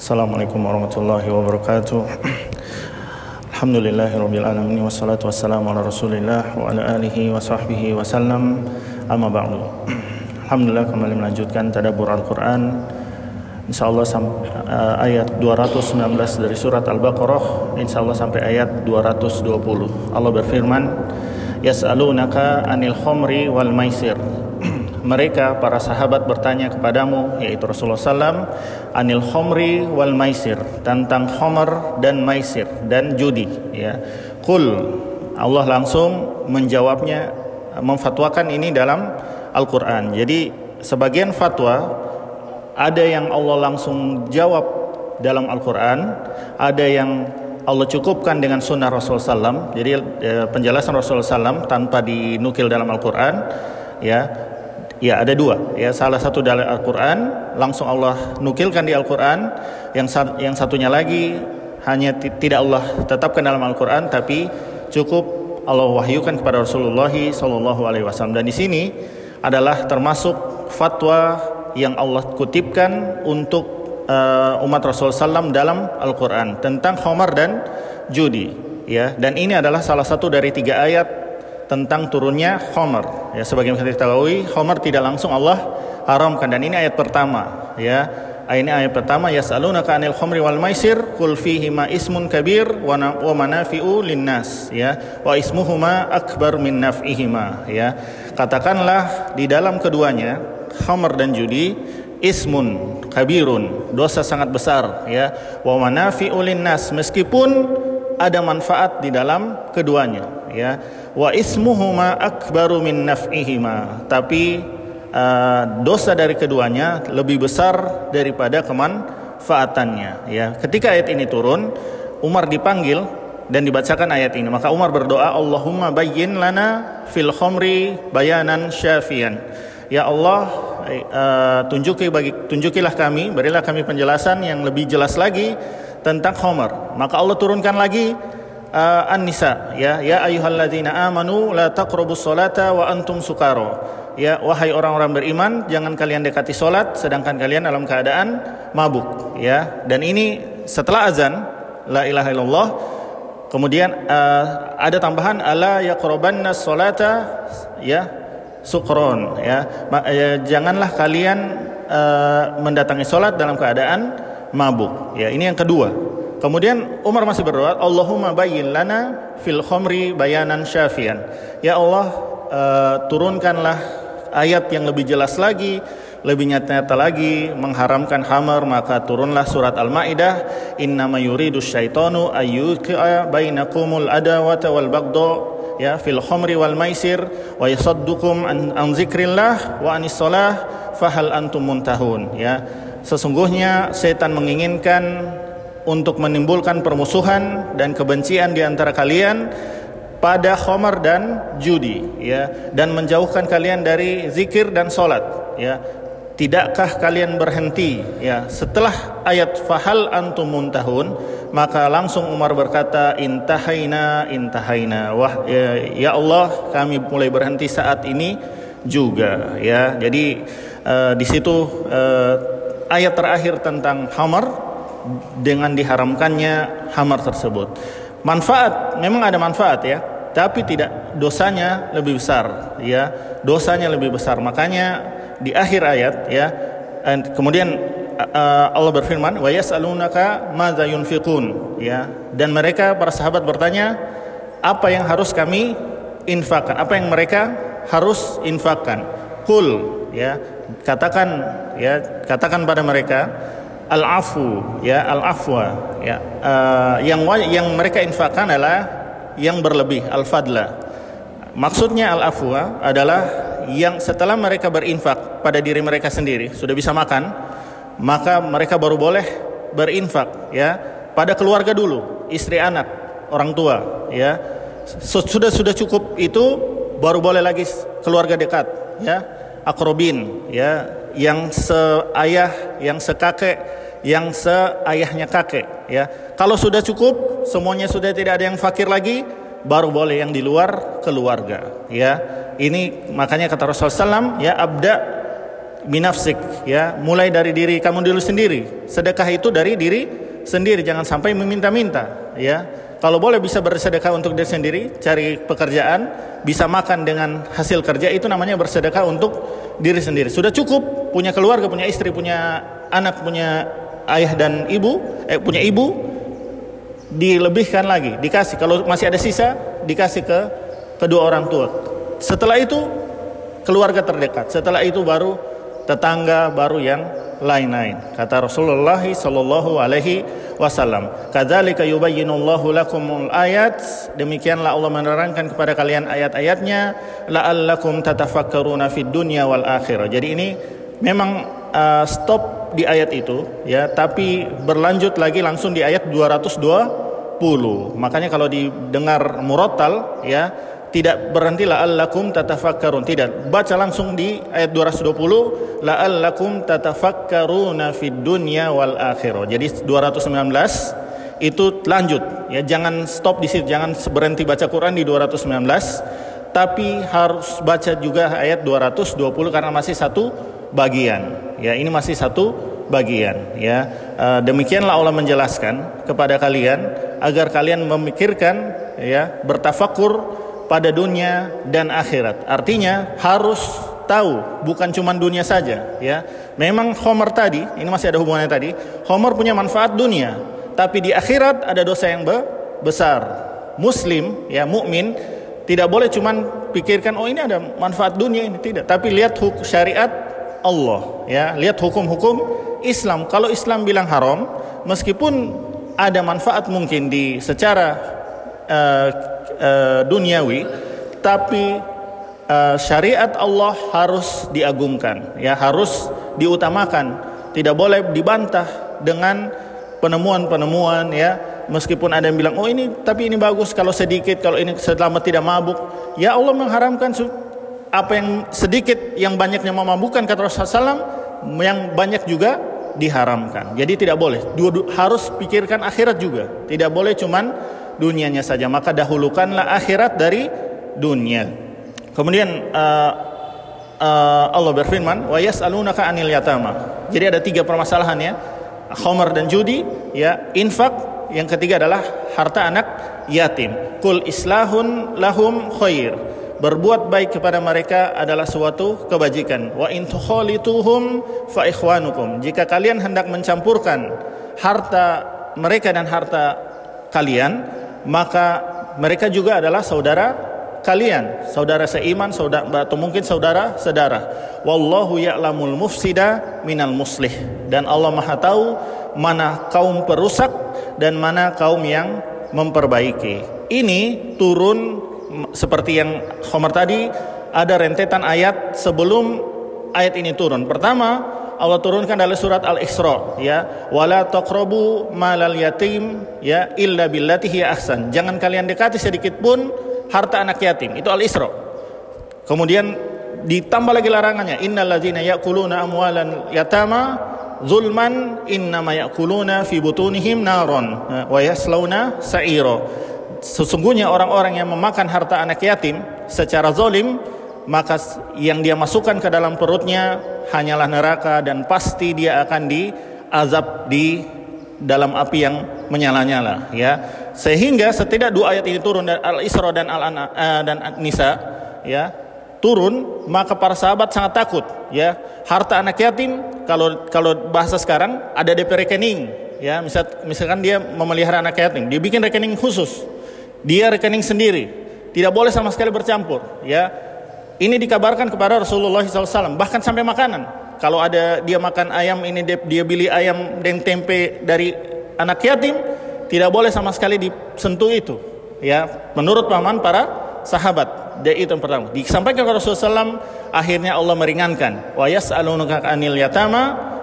Assalamualaikum warahmatullahi wabarakatuh. Alhamdulillahirabbil alamin wassalatu wassalamu ala Rasulillah wa ala alihi wa sahbihi wasallam. Amma ba'du. Alhamdulillah kembali melanjutkan tadabbur Al-Qur'an. Insyaallah uh, ayat 219 dari surat Al-Baqarah insyaallah sampai ayat 220. Allah berfirman, "Yas'alunaka 'anil khamri wal maisir." Mereka para sahabat bertanya kepadamu yaitu Rasulullah SAW anil khomri wal maisir tentang khomer dan maisir dan judi ya. Kul Allah langsung menjawabnya memfatwakan ini dalam Al-Quran. Jadi sebagian fatwa ada yang Allah langsung jawab dalam Al-Quran ada yang Allah cukupkan dengan sunnah Rasulullah SAW jadi eh, penjelasan Rasulullah SAW tanpa dinukil dalam Al-Quran ya Ya, ada dua. Ya, salah satu dari Al-Qur'an, langsung Allah nukilkan di Al-Qur'an, yang yang satunya lagi hanya tidak Allah tetapkan dalam Al-Qur'an tapi cukup Allah wahyukan kepada Rasulullah sallallahu alaihi wasallam. Dan di sini adalah termasuk fatwa yang Allah kutipkan untuk uh, umat Rasulullah SAW dalam Al-Quran tentang khamar dan judi. Ya, dan ini adalah salah satu dari tiga ayat tentang turunnya Homer. Ya, sebagaimana kita ketahui, Homer tidak langsung Allah haramkan. Dan ini ayat pertama. Ya, ini ayat pertama yas'alunaka 'anil khamri wal maisir qul ma ismun kabir wa manafi'u linnas ya. Wa ismuhuma akbar min naf'ihima ya. Katakanlah di dalam keduanya khamr dan judi ismun kabirun dosa sangat besar ya. Wa manafi'u linnas meskipun ada manfaat di dalam keduanya ya wa ismuhuma akbaru min naf'ihima. Tapi uh, dosa dari keduanya lebih besar daripada kemanfaatannya ya. Ketika ayat ini turun Umar dipanggil dan dibacakan ayat ini. Maka Umar berdoa Allahumma bayyin lana fil khamri bayanan syafian. Ya Allah uh, tunjuki bagi tunjukilah kami berilah kami penjelasan yang lebih jelas lagi tentang khamr maka Allah turunkan lagi uh, An-Nisa ya. Ya ayyuhalladzina amanu la taqrabus salata wa antum sukara. Ya wahai orang-orang beriman jangan kalian dekati salat sedangkan kalian dalam keadaan mabuk ya. Dan ini setelah azan la ilaha illallah. Kemudian uh, ada tambahan ala yaqrabanna salata ya sukron ya, ya janganlah kalian uh, mendatangi salat dalam keadaan mabuk ya. Ini yang kedua Kemudian Umar masih berdoa, Allahumma bayyin lana fil khomri bayanan syafian. Ya Allah, uh, turunkanlah ayat yang lebih jelas lagi, lebih nyata-nyata lagi mengharamkan khamar maka turunlah surat Al-Maidah innama yuridu syaitanu ayyuqa bainakumul adawata wal bagdo ya fil khamri wal maisir wa yasaddukum an, an zikrillah wa anis salah fahal antum muntahun ya sesungguhnya setan menginginkan untuk menimbulkan permusuhan dan kebencian di antara kalian pada khomer dan judi ya. Dan menjauhkan kalian dari zikir dan solat ya. Tidakkah kalian berhenti ya? Setelah ayat fahal antum muntahun maka langsung Umar berkata intahaina intahaina. Wah ya, ya Allah kami mulai berhenti saat ini juga ya. Jadi uh, di situ uh, ayat terakhir tentang khamar dengan diharamkannya hamar tersebut. Manfaat memang ada manfaat ya, tapi tidak dosanya lebih besar ya. Dosanya lebih besar. Makanya di akhir ayat ya kemudian uh, Allah berfirman wa yas'alunaka madza yunfiqun ya dan mereka para sahabat bertanya apa yang harus kami infakkan apa yang mereka harus infakkan kul ya katakan ya katakan pada mereka al-afu ya al-afwa ya. Uh, yang yang mereka infakkan adalah yang berlebih al-fadla. Maksudnya al-afwa adalah yang setelah mereka berinfak pada diri mereka sendiri sudah bisa makan maka mereka baru boleh berinfak ya pada keluarga dulu istri anak orang tua ya. Sudah sudah cukup itu baru boleh lagi keluarga dekat ya. Akrobin ya yang seayah yang sekakek yang seayahnya kakek ya. Kalau sudah cukup, semuanya sudah tidak ada yang fakir lagi, baru boleh yang di luar keluarga ya. Ini makanya kata Rasulullah SAW ya abda binafsik ya. Mulai dari diri kamu dulu sendiri. Sedekah itu dari diri sendiri. Jangan sampai meminta-minta ya. Kalau boleh bisa bersedekah untuk diri sendiri cari pekerjaan bisa makan dengan hasil kerja itu namanya bersedekah untuk diri sendiri. Sudah cukup punya keluarga punya istri punya anak punya ayah dan ibu eh punya ibu dilebihkan lagi dikasih kalau masih ada sisa dikasih ke kedua orang tua setelah itu keluarga terdekat setelah itu baru tetangga baru yang lain-lain. Kata Rasulullah sallallahu alaihi wasallam, "Kadzalika yubayyinullahu lakumul ayat." Demikianlah Allah menerangkan kepada kalian ayat-ayatnya, la'allakum tatafakkaruna fid dunya wal akhirah. Jadi ini memang uh, stop di ayat itu ya, tapi berlanjut lagi langsung di ayat 220. Makanya kalau didengar murattal ya, tidak berhenti la'allakum tatafakkarun tidak baca langsung di ayat 220 la'allakum tatafakkaruna fid dunya wal akhirah jadi 219 itu lanjut ya jangan stop di situ jangan berhenti baca Quran di 219 tapi harus baca juga ayat 220 karena masih satu bagian ya ini masih satu bagian ya demikianlah Allah menjelaskan kepada kalian agar kalian memikirkan ya bertafakur pada dunia dan akhirat. Artinya harus tahu bukan cuma dunia saja ya. Memang Homer tadi, ini masih ada hubungannya tadi. Homer punya manfaat dunia, tapi di akhirat ada dosa yang be besar. Muslim ya mukmin tidak boleh cuma pikirkan oh ini ada manfaat dunia ini tidak, tapi lihat syariat Allah ya, lihat hukum-hukum Islam. Kalau Islam bilang haram, meskipun ada manfaat mungkin di secara uh, uh, duniawi, tapi uh, syariat Allah harus diagungkan, ya. Harus diutamakan. Tidak boleh dibantah dengan penemuan-penemuan ya. Meskipun ada yang bilang oh ini tapi ini bagus. Kalau sedikit kalau ini selama tidak mabuk. Ya Allah mengharamkan apa yang sedikit yang banyaknya memabukkan kata Rasulullah SAW yang banyak juga diharamkan. Jadi tidak boleh. Dua, harus pikirkan akhirat juga. Tidak boleh cuman dunianya saja. Maka dahulukanlah akhirat dari dunia. Kemudian uh, uh, Allah berfirman wa yas'alunaka anil yatama. Jadi ada tiga permasalahan ya. Khamar dan judi ya. Infak yang ketiga adalah harta anak yatim. Kul islahun lahum khair berbuat baik kepada mereka adalah suatu kebajikan wa in tukhalituhum fa ikhwanukum jika kalian hendak mencampurkan harta mereka dan harta kalian maka mereka juga adalah saudara kalian, saudara seiman, saudara atau mungkin saudara sedara. Wallahu ya'lamul mufsida minal muslih. Dan Allah Maha tahu mana kaum perusak dan mana kaum yang memperbaiki. Ini turun seperti yang Homer tadi ada rentetan ayat sebelum ayat ini turun. Pertama, Allah turunkan dalam surat Al-Isra ya. Wala taqrabu malal yatim ya illa billati hiya ahsan. Jangan kalian dekati sedikit pun harta anak yatim. Itu Al-Isra. Kemudian ditambah lagi larangannya. Innalladzina ya'kuluna amwalan yatama zulman innama ya'kuluna fi butunihim naron wa yaslawna sa'ira sesungguhnya orang-orang yang memakan harta anak yatim secara zalim maka yang dia masukkan ke dalam perutnya hanyalah neraka dan pasti dia akan diazab di dalam api yang menyala-nyala ya. Sehingga setidak dua ayat ini turun dari Al-Isra dan Al uh, dan An-Nisa ya turun maka para sahabat sangat takut ya. Harta anak yatim kalau kalau bahasa sekarang ada DP rekening ya. Misal misalkan dia memelihara anak yatim dia bikin rekening khusus dia rekening sendiri tidak boleh sama sekali bercampur ya ini dikabarkan kepada Rasulullah SAW, bahkan sampai makanan. Kalau ada dia makan ayam, ini dia, beli ayam dan tempe dari anak yatim, tidak boleh sama sekali disentuh itu. Ya, menurut paman para sahabat. Dia itu yang pertama. Disampaikan kepada Rasulullah SAW, akhirnya Allah meringankan. Wa yas'alunaka anil yatama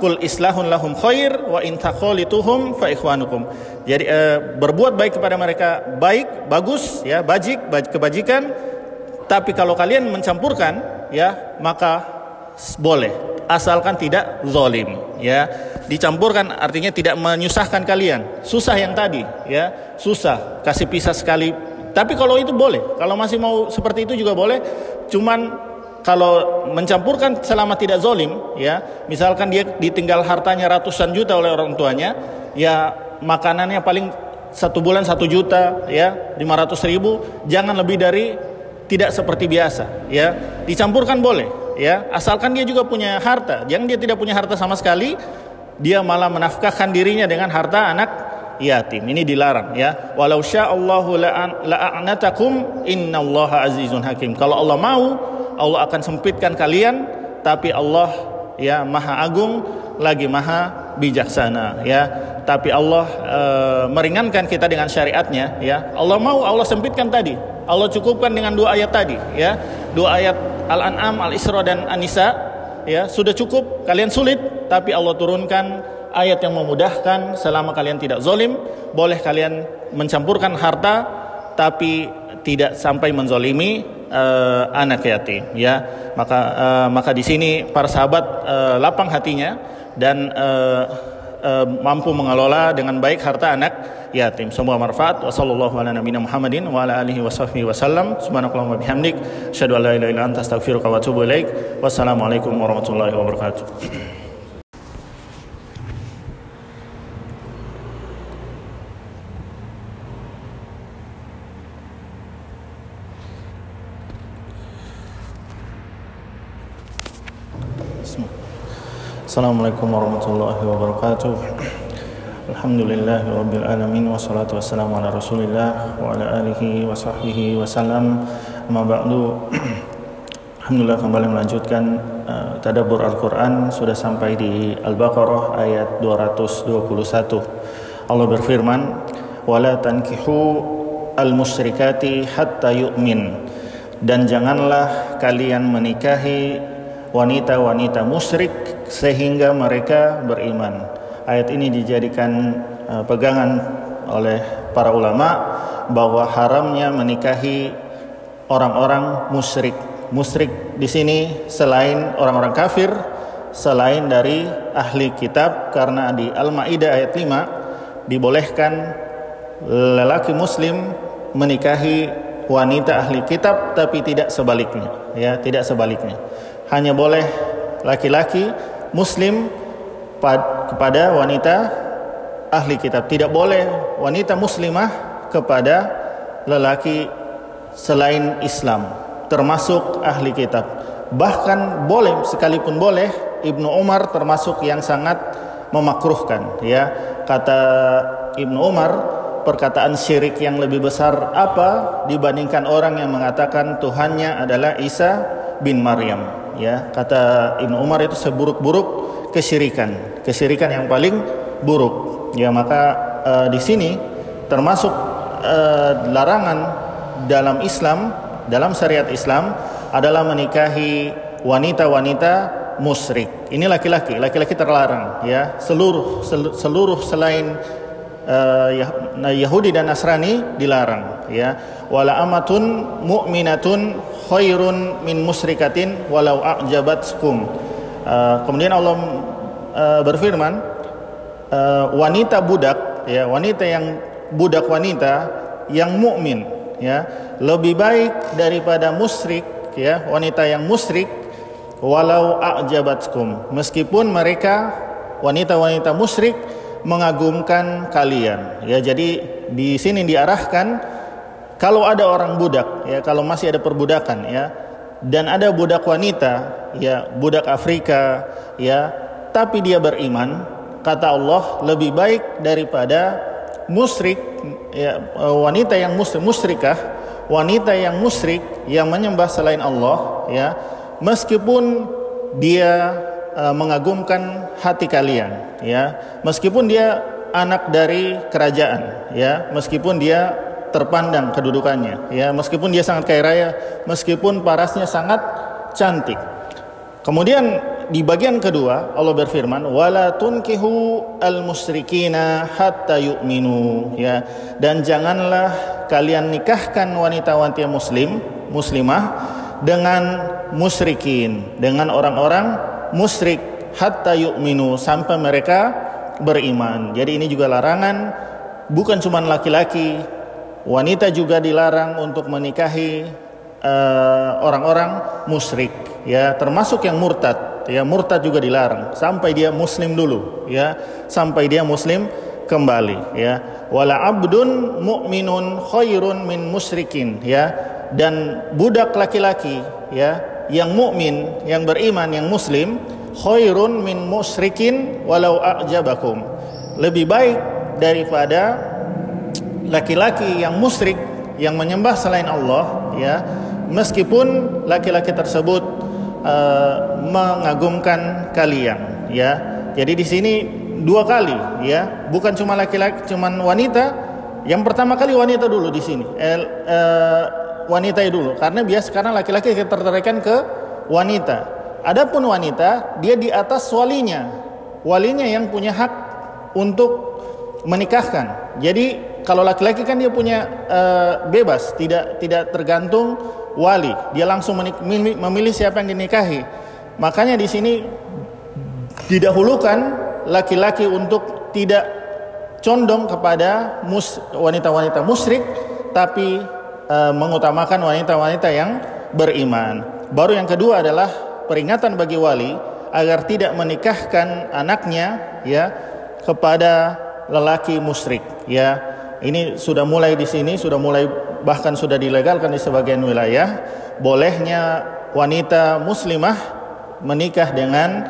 kul islahun lahum khair wa in taqalituhum fa ikhwanukum. Jadi uh, berbuat baik kepada mereka baik, bagus ya, bajik, kebajikan. Tapi kalau kalian mencampurkan ya maka boleh. Asalkan tidak zolim ya. Dicampurkan artinya tidak menyusahkan kalian. Susah yang tadi ya. Susah kasih pisah sekali. Tapi kalau itu boleh. Kalau masih mau seperti itu juga boleh. Cuman kalau mencampurkan selama tidak zolim, ya, misalkan dia ditinggal hartanya ratusan juta oleh orang tuanya, ya makanannya paling satu bulan satu juta, ya, lima ratus ribu, jangan lebih dari tidak seperti biasa, ya, dicampurkan boleh, ya, asalkan dia juga punya harta, jangan dia tidak punya harta sama sekali, dia malah menafkahkan dirinya dengan harta anak yatim. Ini dilarang ya. Walau sya'allahu la'anatakum innallaha azizun hakim. Kalau Allah mau, Allah akan sempitkan kalian, tapi Allah ya Maha Agung lagi Maha bijaksana ya. Tapi Allah e, meringankan kita dengan syariatnya ya. Allah mau Allah sempitkan tadi. Allah cukupkan dengan dua ayat tadi ya. Dua ayat Al-An'am, Al-Isra dan An-Nisa ya sudah cukup. Kalian sulit tapi Allah turunkan ayat yang memudahkan selama kalian tidak zolim boleh kalian mencampurkan harta tapi tidak sampai menzolimi uh, anak yatim ya. Maka uh, maka di sini para sahabat uh, lapang hatinya dan uh, uh, mampu mengelola dengan baik harta anak yatim. Semua manfaat. Wasallallahu ala nabiyina Muhammadin wa ala alihi wasahbihi wasallam subhanakallahumma bihamdik. Asyhadu la ilaha illa anta astaghfiruka wa atubu ilaik. Wassalamualaikum warahmatullahi wabarakatuh Assalamualaikum warahmatullahi wabarakatuh. Alhamdulillah Rabbil Alamin Wassalatu wassalamu ala rasulillah Wa ala alihi wa sahbihi wasallam Amma ba'du. Alhamdulillah kembali melanjutkan uh, Tadabur Al-Quran Sudah sampai di Al-Baqarah ayat 221 Allah berfirman Wala tankihu al-musyrikati hatta yu'min. Dan janganlah kalian menikahi wanita-wanita musyrik sehingga mereka beriman. Ayat ini dijadikan uh, pegangan oleh para ulama bahwa haramnya menikahi orang-orang musyrik. Musyrik di sini selain orang-orang kafir, selain dari ahli kitab karena di Al-Maidah ayat 5 dibolehkan lelaki muslim menikahi wanita ahli kitab tapi tidak sebaliknya ya tidak sebaliknya hanya boleh laki-laki muslim kepada wanita ahli kitab. Tidak boleh wanita muslimah kepada lelaki selain Islam, termasuk ahli kitab. Bahkan boleh sekalipun boleh Ibnu Umar termasuk yang sangat memakruhkan ya. Kata Ibnu Umar perkataan syirik yang lebih besar apa dibandingkan orang yang mengatakan Tuhannya adalah Isa bin Maryam ya kata Ibnu Umar itu seburuk-buruk kesyirikan kesyirikan yang paling buruk ya maka uh, di sini termasuk uh, larangan dalam Islam dalam syariat Islam adalah menikahi wanita-wanita musyrik. Ini laki-laki, laki-laki terlarang ya. Seluruh sel, seluruh selain Yahudi dan Nasrani dilarang ya. Wala amatun mu'minatun khairun min musrikatin walau a'jabatkum. Uh, kemudian Allah uh, berfirman uh, wanita budak ya wanita yang budak wanita yang mukmin ya lebih baik daripada musyrik ya wanita yang musyrik walau a'jabatkum meskipun mereka wanita-wanita musyrik mengagumkan kalian. Ya jadi di sini diarahkan kalau ada orang budak ya kalau masih ada perbudakan ya dan ada budak wanita ya budak Afrika ya tapi dia beriman kata Allah lebih baik daripada musyrik ya wanita yang musyrik musyrikah wanita yang musyrik yang menyembah selain Allah ya meskipun dia uh, mengagumkan hati kalian ya. Meskipun dia anak dari kerajaan ya. Meskipun dia terpandang kedudukannya ya. Meskipun dia sangat kaya raya meskipun parasnya sangat cantik. Kemudian di bagian kedua Allah berfirman wala tunkihu al musyrikina hatta yu'minu ya. Dan janganlah kalian nikahkan wanita-wanita muslim muslimah dengan musyrikin dengan orang-orang musyrik hatta yu'minu sampai mereka beriman. Jadi ini juga larangan bukan cuma laki-laki Wanita juga dilarang untuk menikahi eh, orang-orang uh, ya termasuk yang murtad ya murtad juga dilarang. Sampai dia muslim dulu ya sampai dia muslim kembali ya. Wala abdun mu'minun khairun min musyrikin ya. Dan budak laki-laki ya yang mukmin yang beriman yang muslim khairun min musyrikin walau a'jabakum. Lebih baik daripada laki-laki yang musyrik yang menyembah selain Allah ya meskipun laki-laki tersebut uh, mengagumkan kalian ya. Jadi di sini dua kali ya. Bukan cuma laki-laki cuman wanita. Yang pertama kali wanita dulu di sini. Eh, eh, wanita dulu. Karena biasa karena laki-laki tertarikkan ke wanita. Adapun wanita dia di atas walinya. Walinya yang punya hak untuk menikahkan. Jadi kalau laki-laki kan dia punya uh, bebas tidak tidak tergantung wali. Dia langsung memilih siapa yang dinikahi. Makanya di sini didahulukan laki-laki untuk tidak condong kepada wanita-wanita musyrik tapi uh, mengutamakan wanita-wanita yang beriman. Baru yang kedua adalah peringatan bagi wali agar tidak menikahkan anaknya ya kepada lelaki musyrik ya. Ini sudah mulai di sini sudah mulai bahkan sudah dilegalkan di sebagian wilayah bolehnya wanita muslimah menikah dengan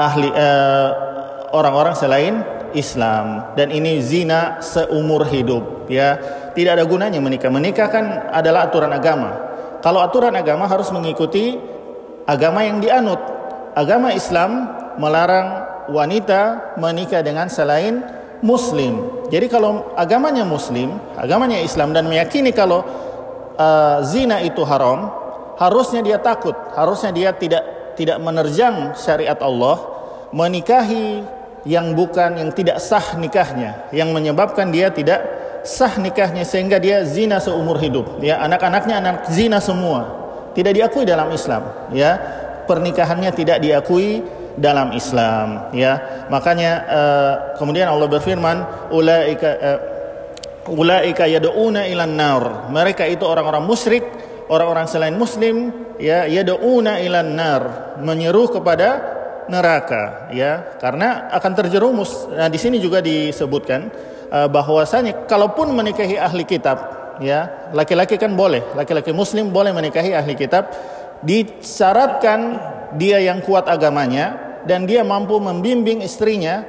ahli uh, orang-orang selain Islam dan ini zina seumur hidup ya tidak ada gunanya menikah. Menikah kan adalah aturan agama. Kalau aturan agama harus mengikuti agama yang dianut. Agama Islam melarang wanita menikah dengan selain muslim. Jadi kalau agamanya muslim agamanya Islam dan meyakini kalau uh, zina itu haram harusnya dia takut. Harusnya dia tidak tidak menerjang syariat Allah menikahi yang bukan yang tidak sah nikahnya. Yang menyebabkan dia tidak sah nikahnya sehingga dia zina seumur hidup. Ya anak-anaknya anak zina semua. Tidak diakui dalam Islam ya. Pernikahannya tidak diakui dalam Islam ya. Makanya uh, kemudian Allah berfirman ulaika uh, ulaika yad'una ilan nar mereka itu orang-orang musyrik orang-orang selain muslim ya yad'una ilan nar menyeru kepada neraka ya. Karena akan terjerumus. Nah, di sini juga disebutkan bahwasanya kalaupun menikahi ahli kitab ya, laki-laki kan boleh, laki-laki muslim boleh menikahi ahli kitab disyaratkan dia yang kuat agamanya dan dia mampu membimbing istrinya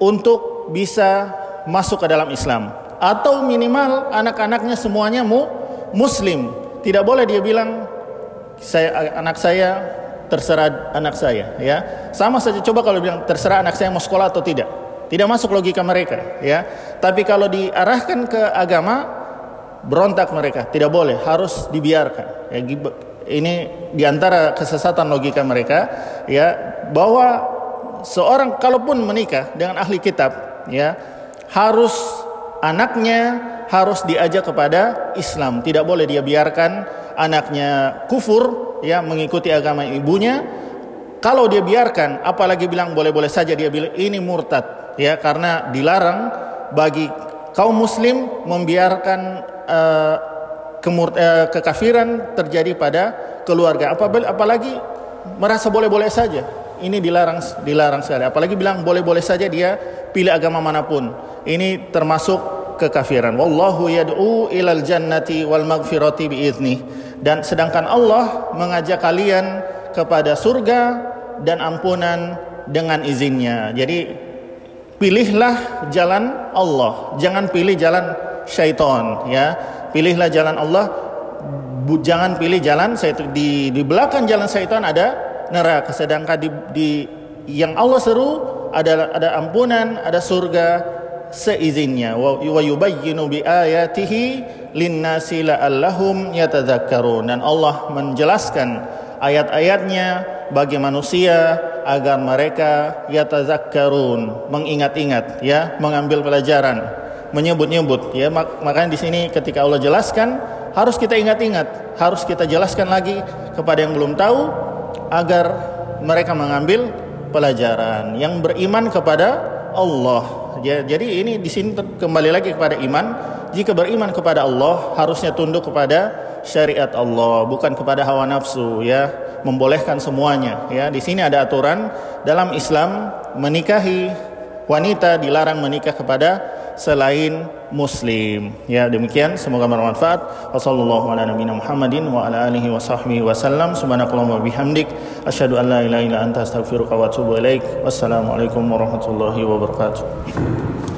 untuk bisa masuk ke dalam Islam. Atau minimal anak-anaknya semuanya mu muslim. Tidak boleh dia bilang saya anak saya terserah anak saya ya. Sama saja coba kalau bilang terserah anak saya mau sekolah atau tidak tidak masuk logika mereka ya. Tapi kalau diarahkan ke agama berontak mereka. Tidak boleh harus dibiarkan. Ya ini di antara kesesatan logika mereka ya bahwa seorang kalaupun menikah dengan ahli kitab ya harus anaknya harus diajak kepada Islam. Tidak boleh dia biarkan anaknya kufur ya mengikuti agama ibunya. Kalau dia biarkan apalagi bilang boleh-boleh saja dia bilang ini murtad ya karena dilarang bagi kaum muslim membiarkan uh, kemur, uh, kekafiran terjadi pada keluarga. Apalagi merasa boleh-boleh saja. Ini dilarang dilarang sekali. Apalagi bilang boleh-boleh saja dia pilih agama mana pun. Ini termasuk kekafiran. Wallahu yad'u ilal jannati wal maghfirati biizni dan sedangkan Allah mengajak kalian kepada surga dan ampunan dengan izinnya. Jadi pilihlah jalan Allah, jangan pilih jalan syaitan ya. Pilihlah jalan Allah, bu, jangan pilih jalan syaitan. Di di belakang jalan syaitan ada neraka, sedangkan di, di yang Allah seru ada ada ampunan, ada surga seizinnya. Wa yubayyinu bi ayatihi linnasi la'allahum yatadzakkarun. Dan Allah menjelaskan ayat-ayatnya bagi manusia agar mereka yatadzakkarun mengingat-ingat ya mengambil pelajaran menyebut-nyebut ya makanya di sini ketika Allah jelaskan harus kita ingat-ingat harus kita jelaskan lagi kepada yang belum tahu agar mereka mengambil pelajaran yang beriman kepada Allah. Jadi ini di sini kembali lagi kepada iman. Jika beriman kepada Allah harusnya tunduk kepada syariat Allah, bukan kepada hawa nafsu ya. Membolehkan semuanya ya. Di sini ada aturan dalam Islam menikahi wanita dilarang menikah kepada selain muslim. Ya, demikian semoga bermanfaat. Wassalamualaikum warahmatullahi wabarakatuh.